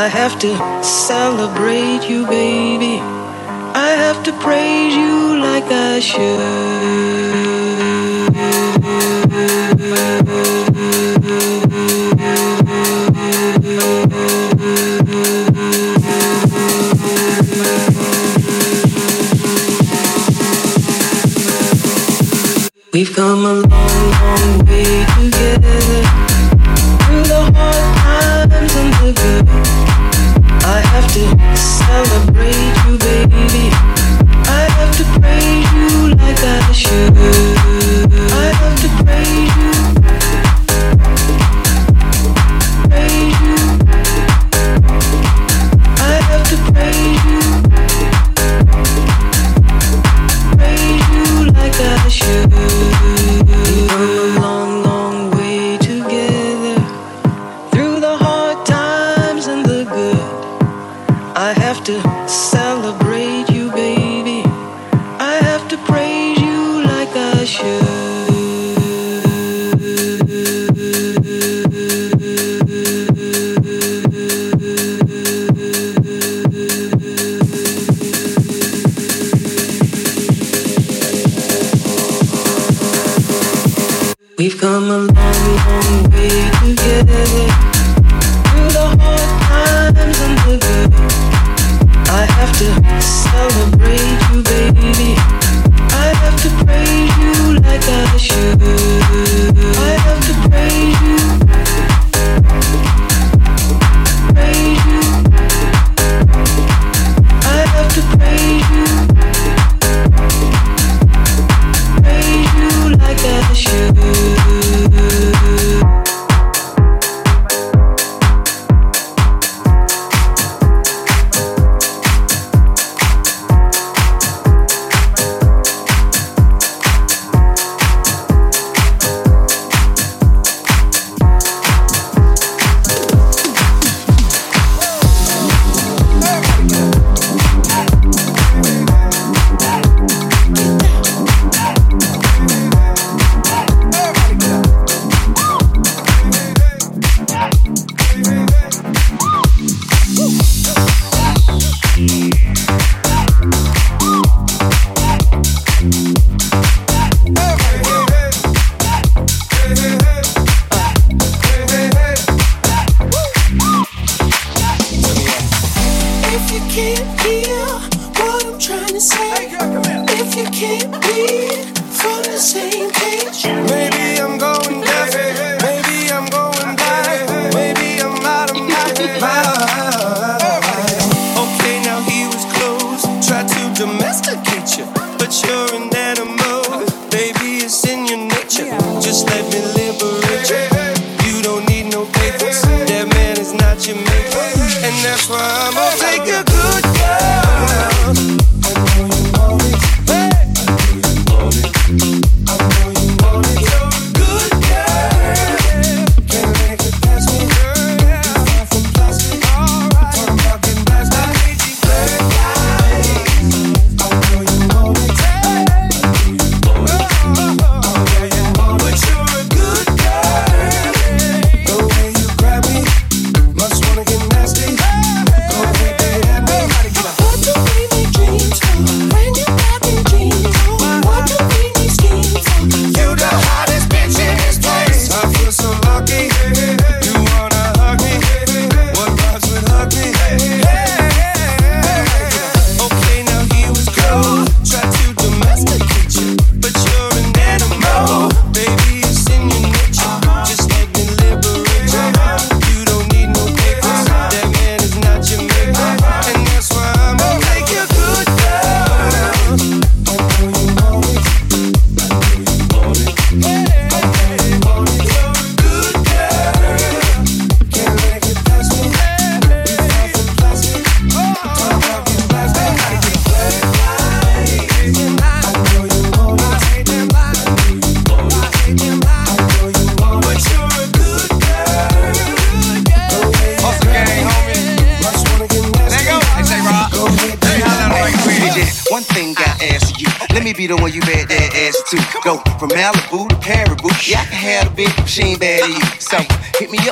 I have to celebrate you, baby. I have to praise you like I should. We've come a long, long way together. have to celebrate you, baby. I have to praise you like I should.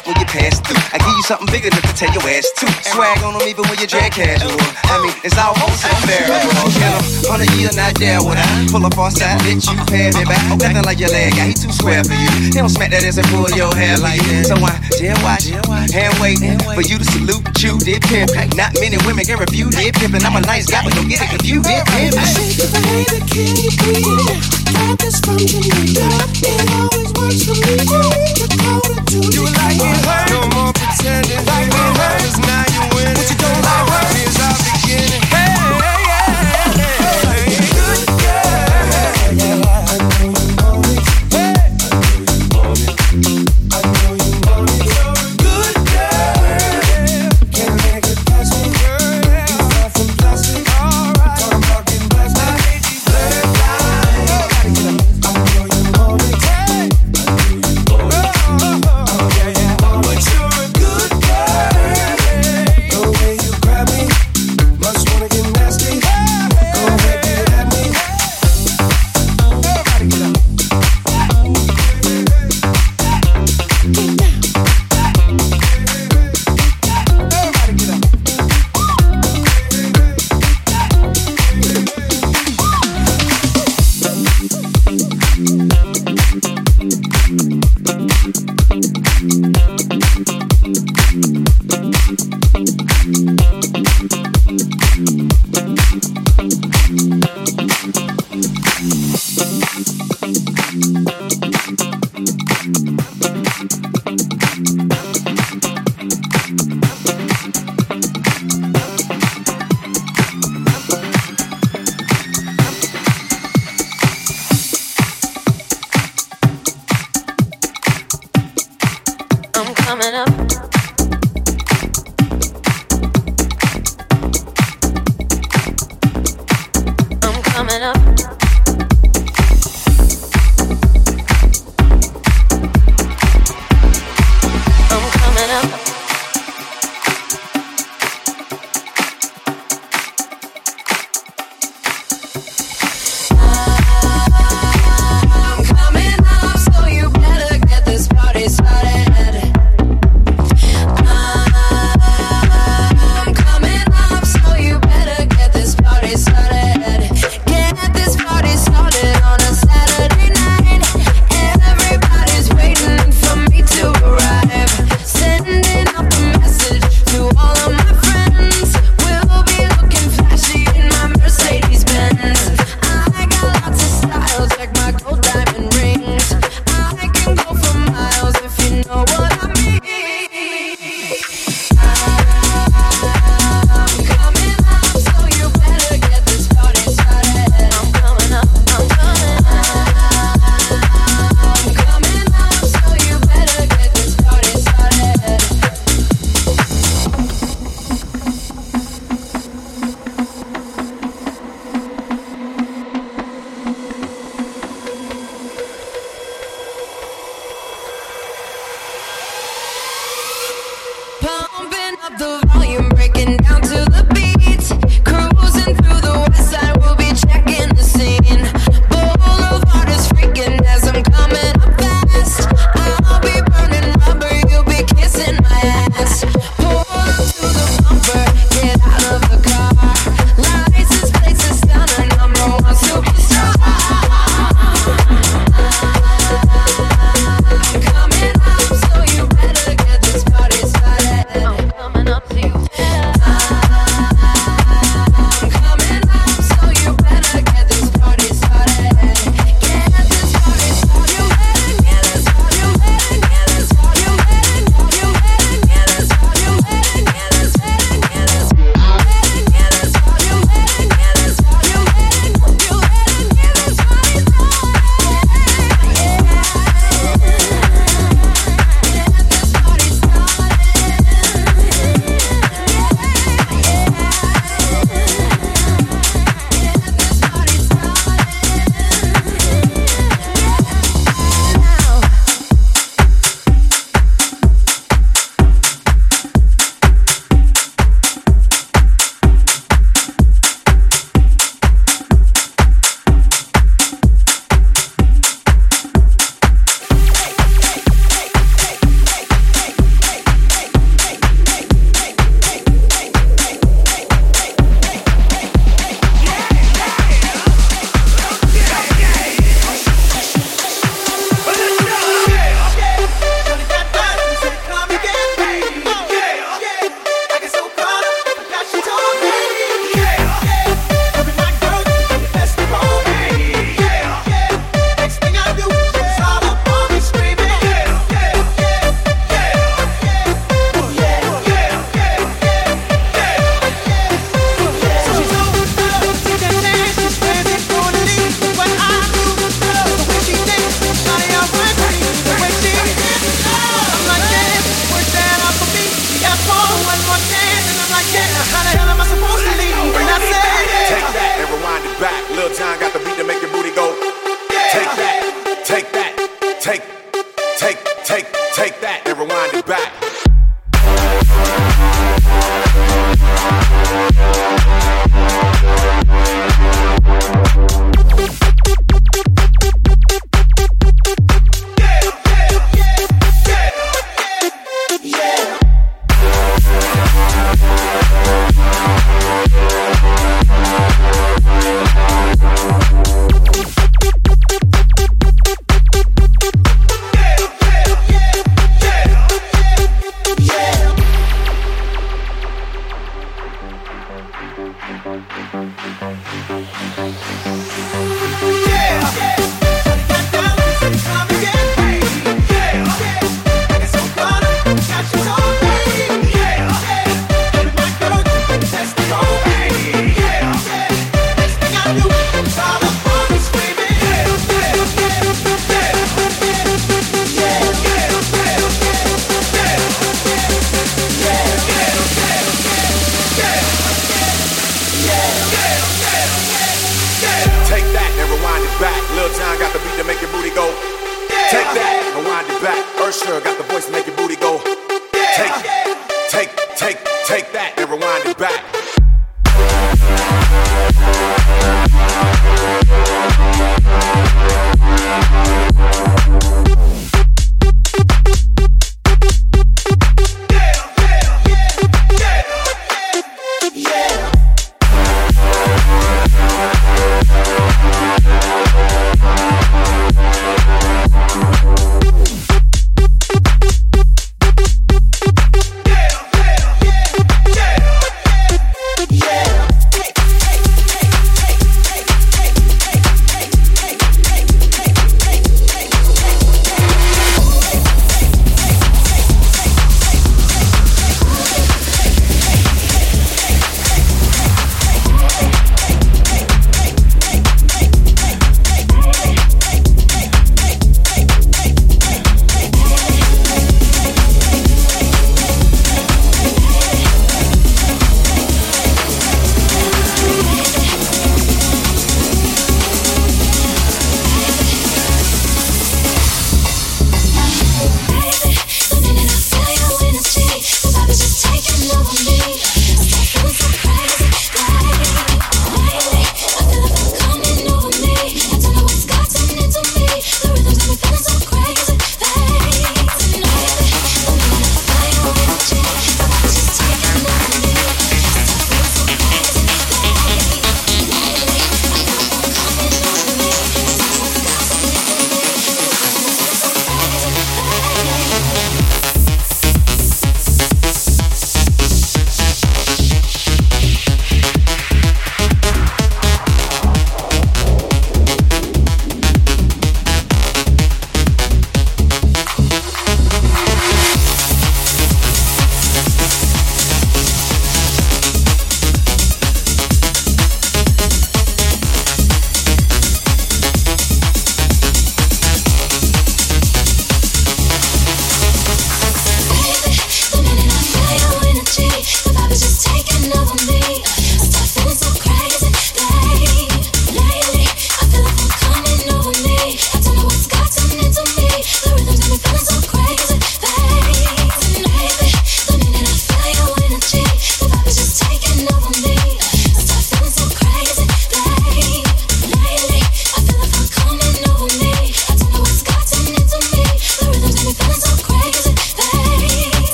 Up when you pass through. I give you something big enough to tell your ass to. Swag on them even when you drag casual. I mean, it's almost unbearable. Can a hundred year not there when I pull up on side, let you pay me back. Nothing like your leg guy, he too square for you. He don't smack that ass and pull your hair like that. So I jail watch, hand wait for you to salute, you did pimp. Not many women can refuse did pimp, and I'm a nice guy, but don't get it confused, did pimp. Baby, can you breathe? Got this from Jamaica. It always works for me. Dakota to You like it hurt? No more pretending. Like it hurt? 'Cause now you win. What you don't like hurt? coming up. I'm coming up.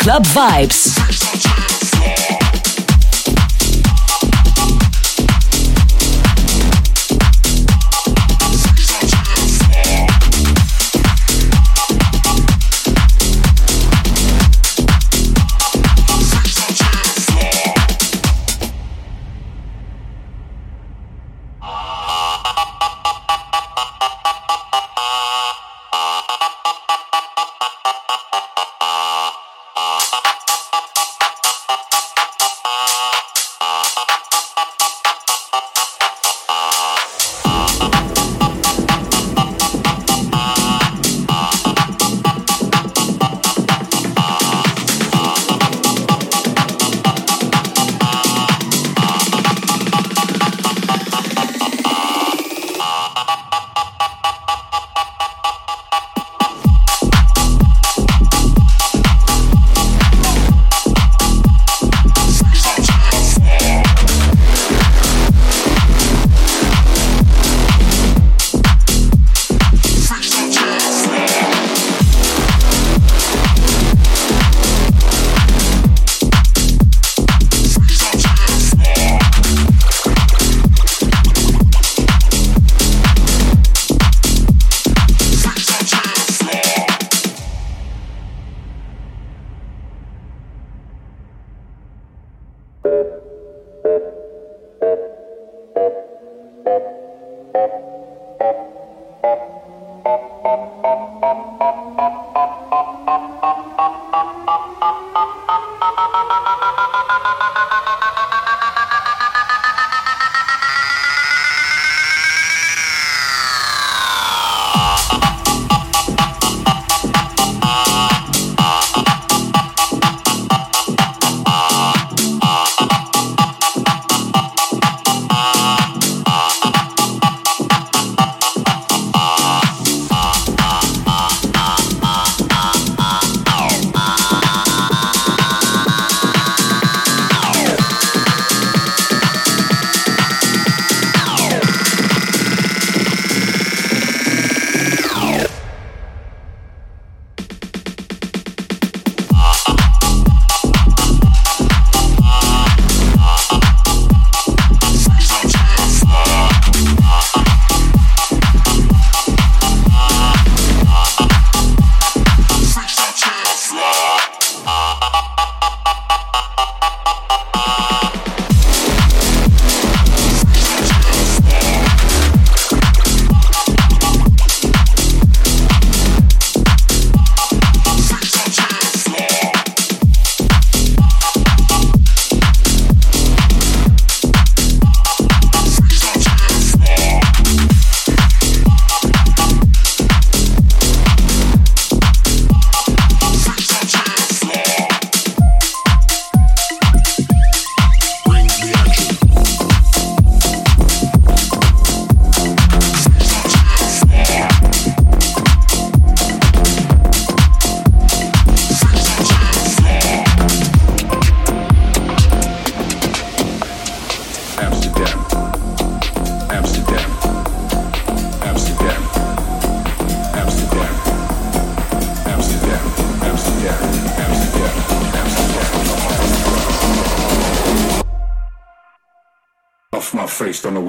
Club Vibes.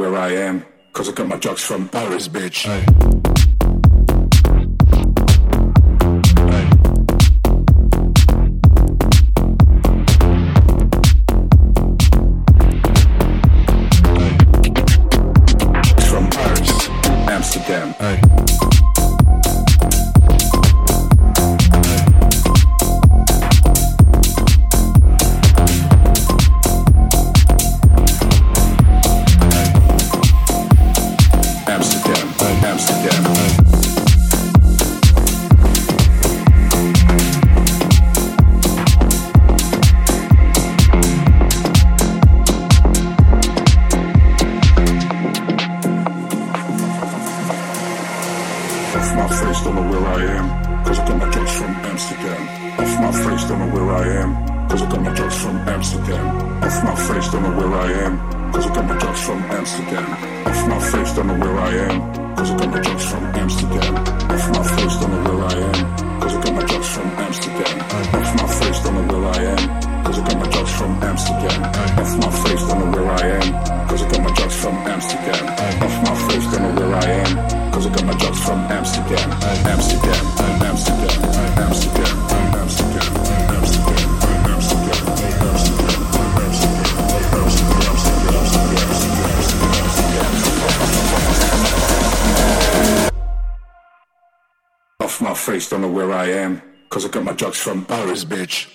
Where I am. Cause I got my drugs from Paris, bitch. Don't know where I am. Cause I got my drugs from Paris, bitch.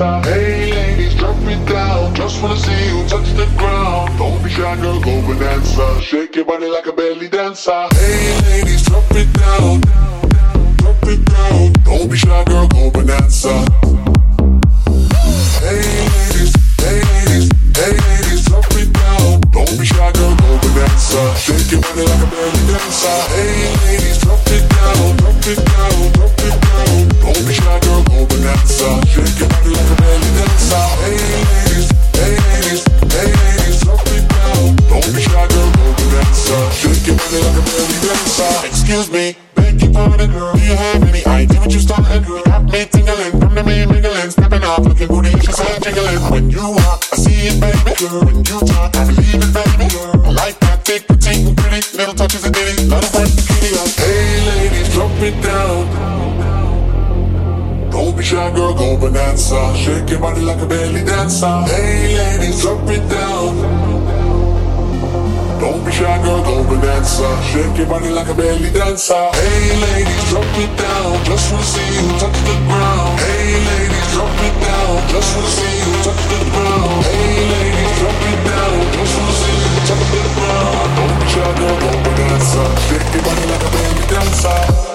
time. Hey ladies, drop it down. Just wanna see you touch the ground. Don't be shy, girl, go and. Shake your body like a belly dancer. Hey ladies, drop it down. Drop it down. Don't be shy, girl, go and. Hey ladies, hey ladies, hey ladies, drop it down. Don't be shy, girl, go and. Shake your body like a belly dancer. Hey ladies, drop it down, drop it down, drop it down. Don't be shy, girl, go and. Shake dance. Hey ladies, drop it down. Don't be shy, girl, don't be dancer. Shake your body like a belly dancer. Hey ladies, drop it down. Just wanna see you touch the ground. Hey ladies, drop it down. Just wanna see you touch the ground. Hey ladies, drop it down. Just wanna see you touch the ground. Don't be shy, girl, don't be dancer. Shake your body like a belly dancer.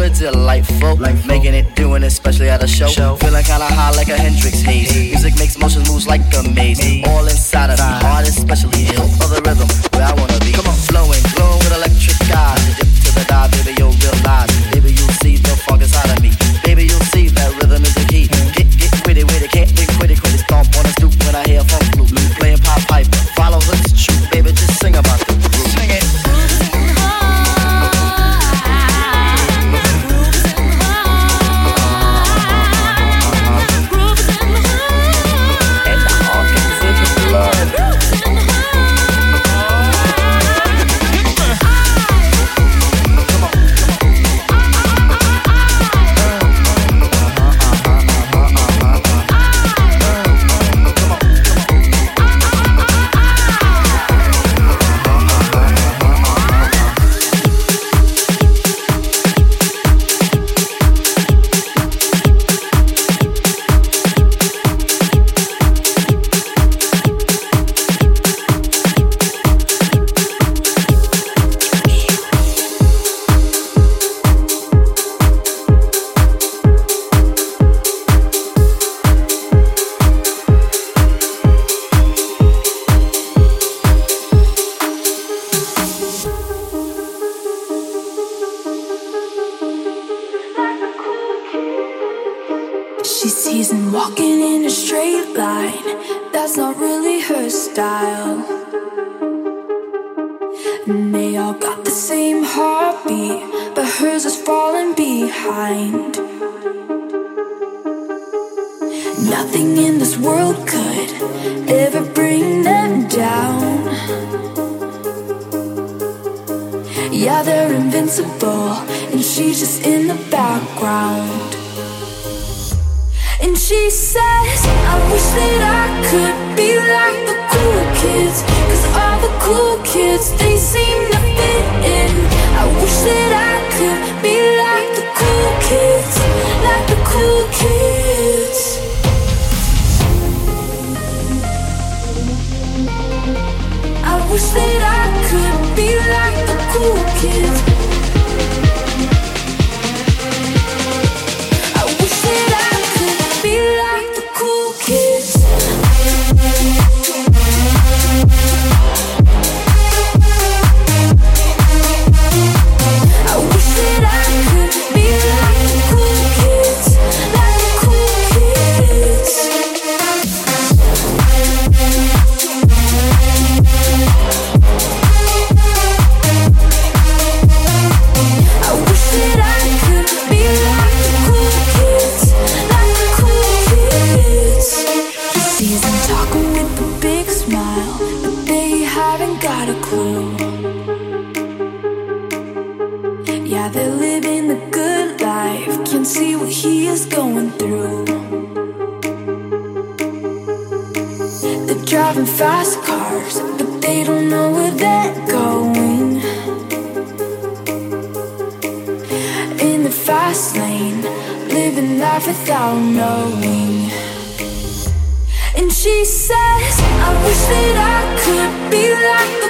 cooler, delightful. like Making it, doing it, especially at a show. show. Feeling kinda high like a Hendrix haze. Music makes motion moves like a maze. All inside of me. mine. got a clue. Yeah, they're living the good life. Can see what he is going through. They're driving fast cars, but they don't know where they're going. In the fast lane, living life without knowing. And she says, I wish that I could be like the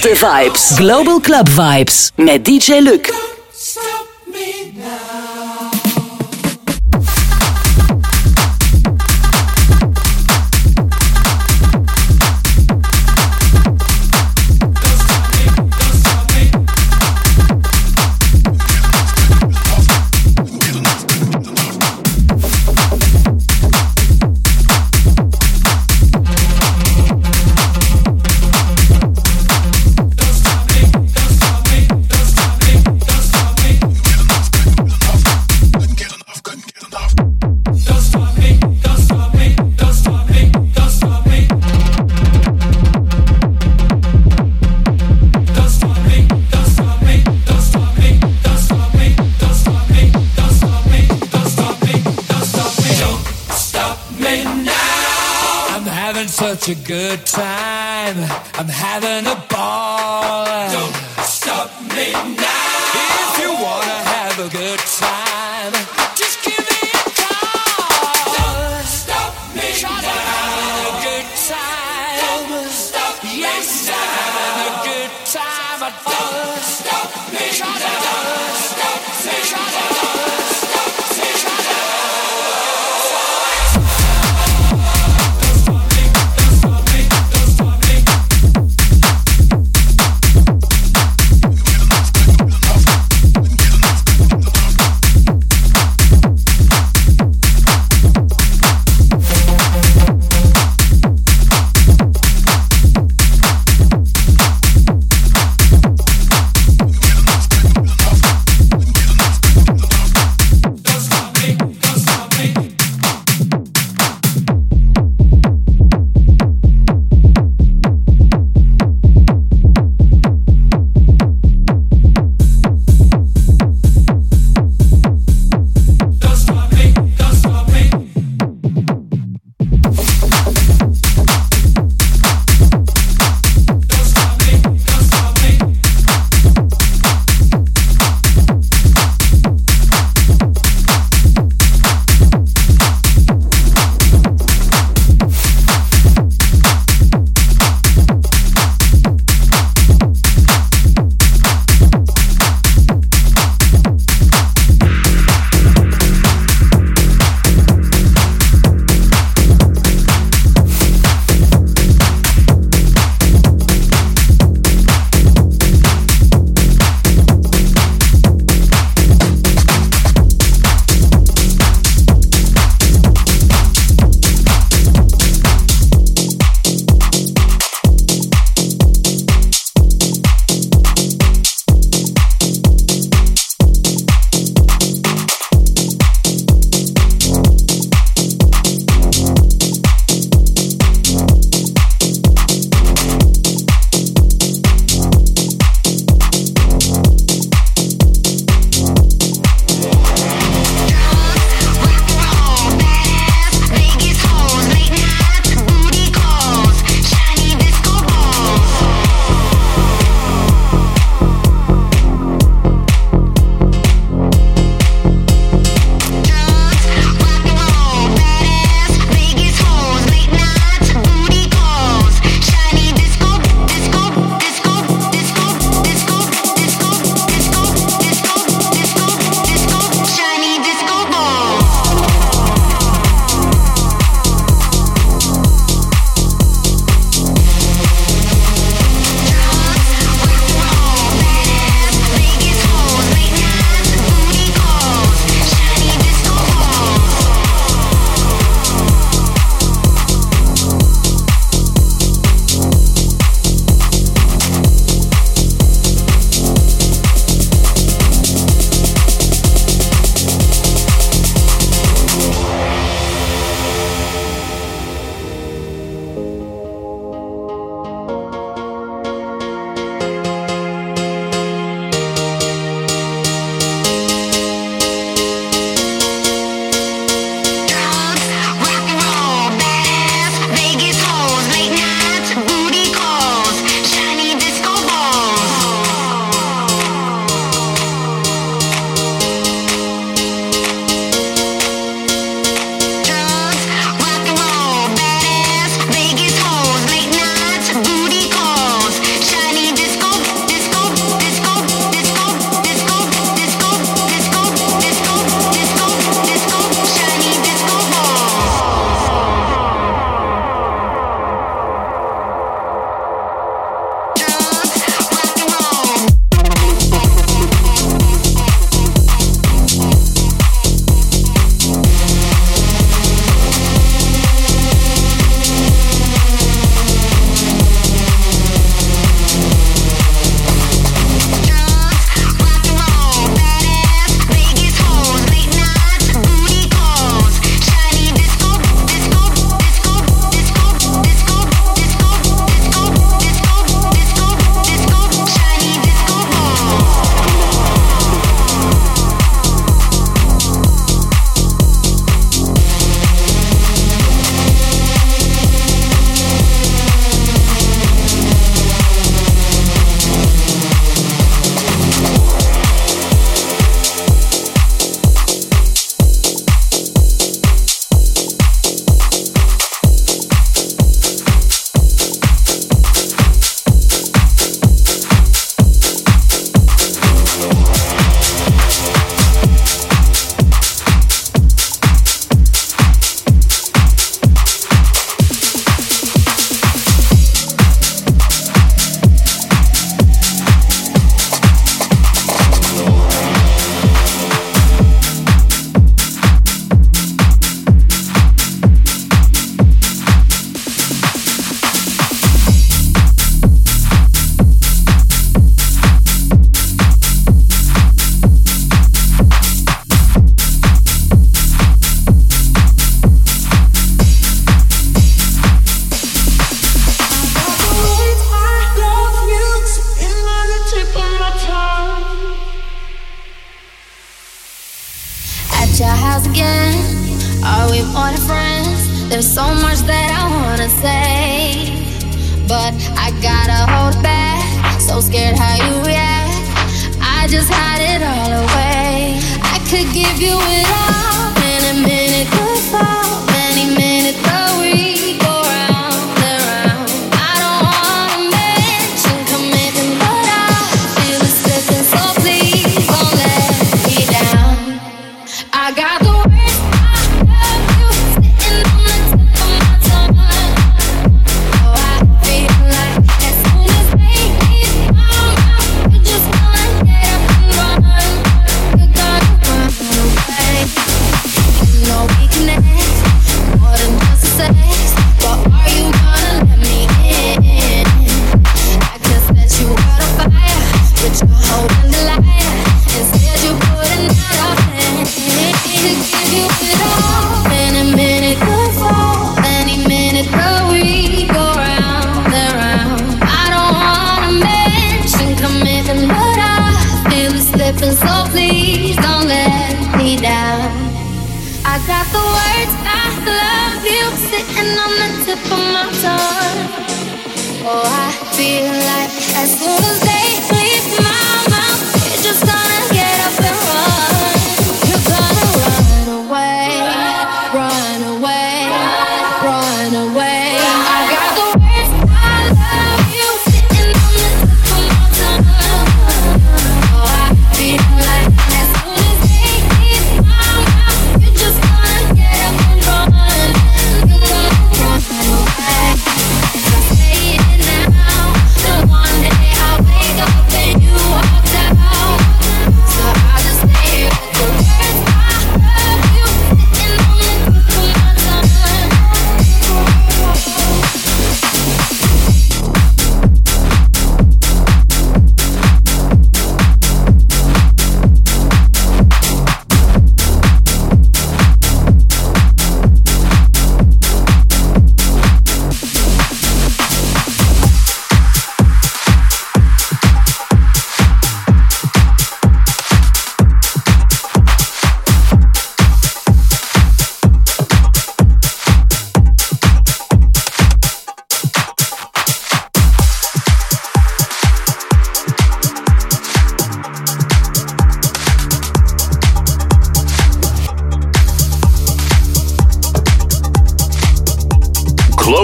beste vibes. Global Club Vibes. Met DJ Luc.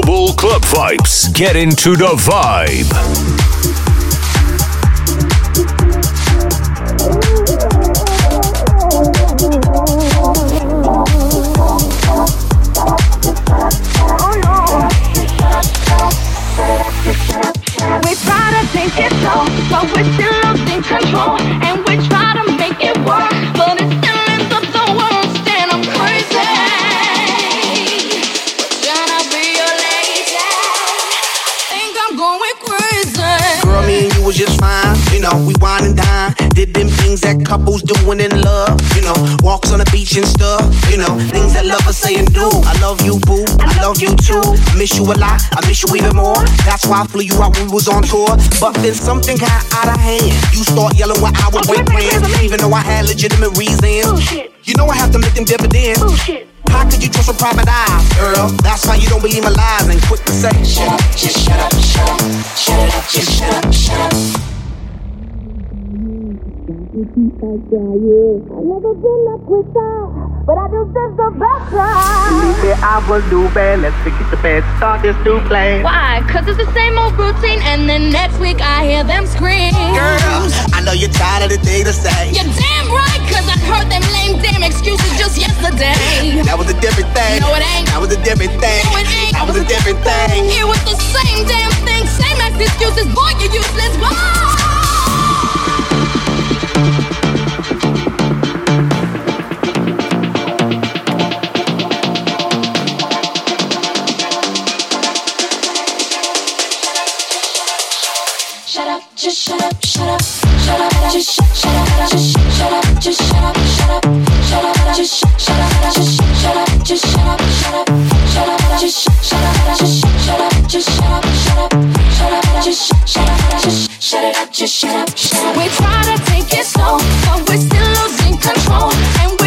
Global Club Vibes. Get into the vibe. We try to take it slow, but we're still Did them things that couples doing in love. You know, walks on the beach and stuff. You know, things that lovers say and do. I love you, boo. I love you too. I miss you a lot. I miss you even more. That's why I flew you out when we was on tour. But then something got out of hand. You start yelling when I was oh, with plans. Even though I had legitimate reasons. Oh, you know I have to make them dividends. Oh, How could you trust a private eye, girl? That's why you don't believe my lies and quick to say, shut up, just shut up, shut up, shut it up, just shut up, shut up. I've never been a quitter, but I do this the better. Believe me, I will do bad. Let's forget the bad. Start this new plan. Why? Cause it's the same old routine, and then next week I hear them scream. Girl, I know you're tired of the thing to say. You're damn right, cause I heard them lame damn excuses just yesterday. That was a different thing. No, it ain't. That was a different thing. No, it ain't. That was a different thing. It was the same damn thing, same excuses. Boy, you're useless. Why? Shut up, just shut up, We try to take it slow, but we're still losing control, and we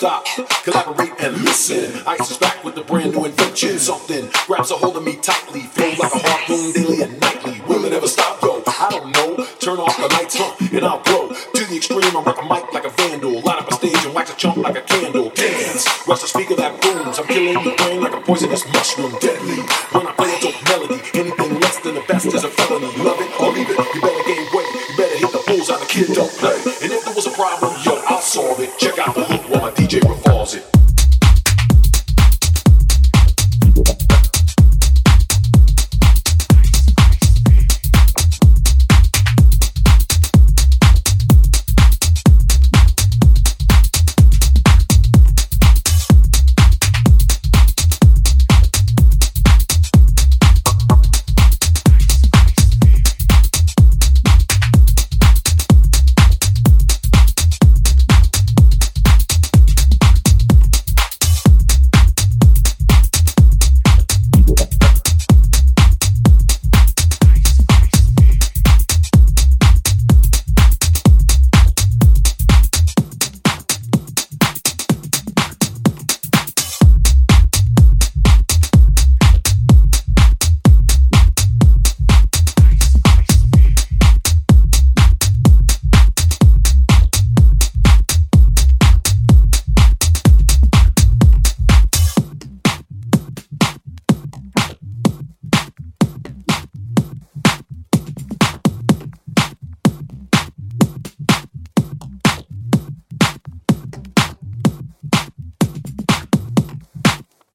stop, collaborate and listen. Ice is back with a brand new invention. Something grabs a hold of me tightly, feels like a harpoon daily and nightly. Will it ever stop, yo? I don't know. Turn off the lights, huh? And I'll blow to the extreme. I rock a mic like a vandal, light up a stage and wax a chump like a candle. Dance, rush the speaker that booms. I'm killing the brain like a poisonous.